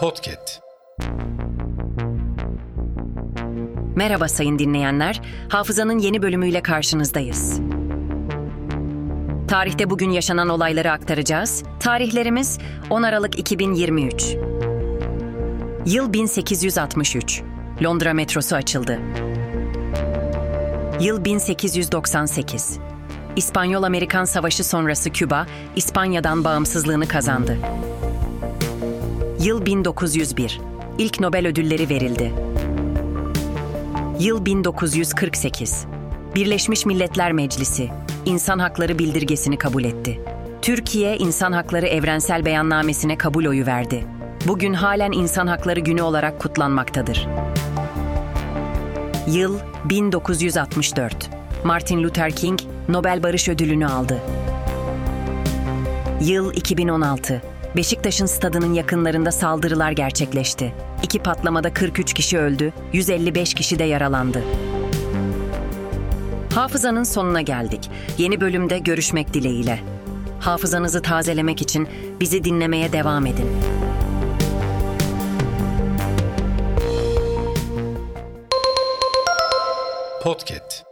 Podcast. Merhaba sayın dinleyenler. Hafızanın yeni bölümüyle karşınızdayız. Tarihte bugün yaşanan olayları aktaracağız. Tarihlerimiz 10 Aralık 2023. Yıl 1863. Londra metrosu açıldı. Yıl 1898. İspanyol-Amerikan Savaşı sonrası Küba, İspanya'dan bağımsızlığını kazandı. Yıl 1901. İlk Nobel ödülleri verildi. Yıl 1948. Birleşmiş Milletler Meclisi İnsan Hakları Bildirgesini kabul etti. Türkiye İnsan Hakları Evrensel Beyannamesine kabul oyu verdi. Bugün halen İnsan Hakları Günü olarak kutlanmaktadır. Yıl 1964. Martin Luther King Nobel Barış Ödülünü aldı. Yıl 2016. Beşiktaş'ın stadının yakınlarında saldırılar gerçekleşti. İki patlamada 43 kişi öldü, 155 kişi de yaralandı. Hafızanın sonuna geldik. Yeni bölümde görüşmek dileğiyle. Hafızanızı tazelemek için bizi dinlemeye devam edin. Podcast.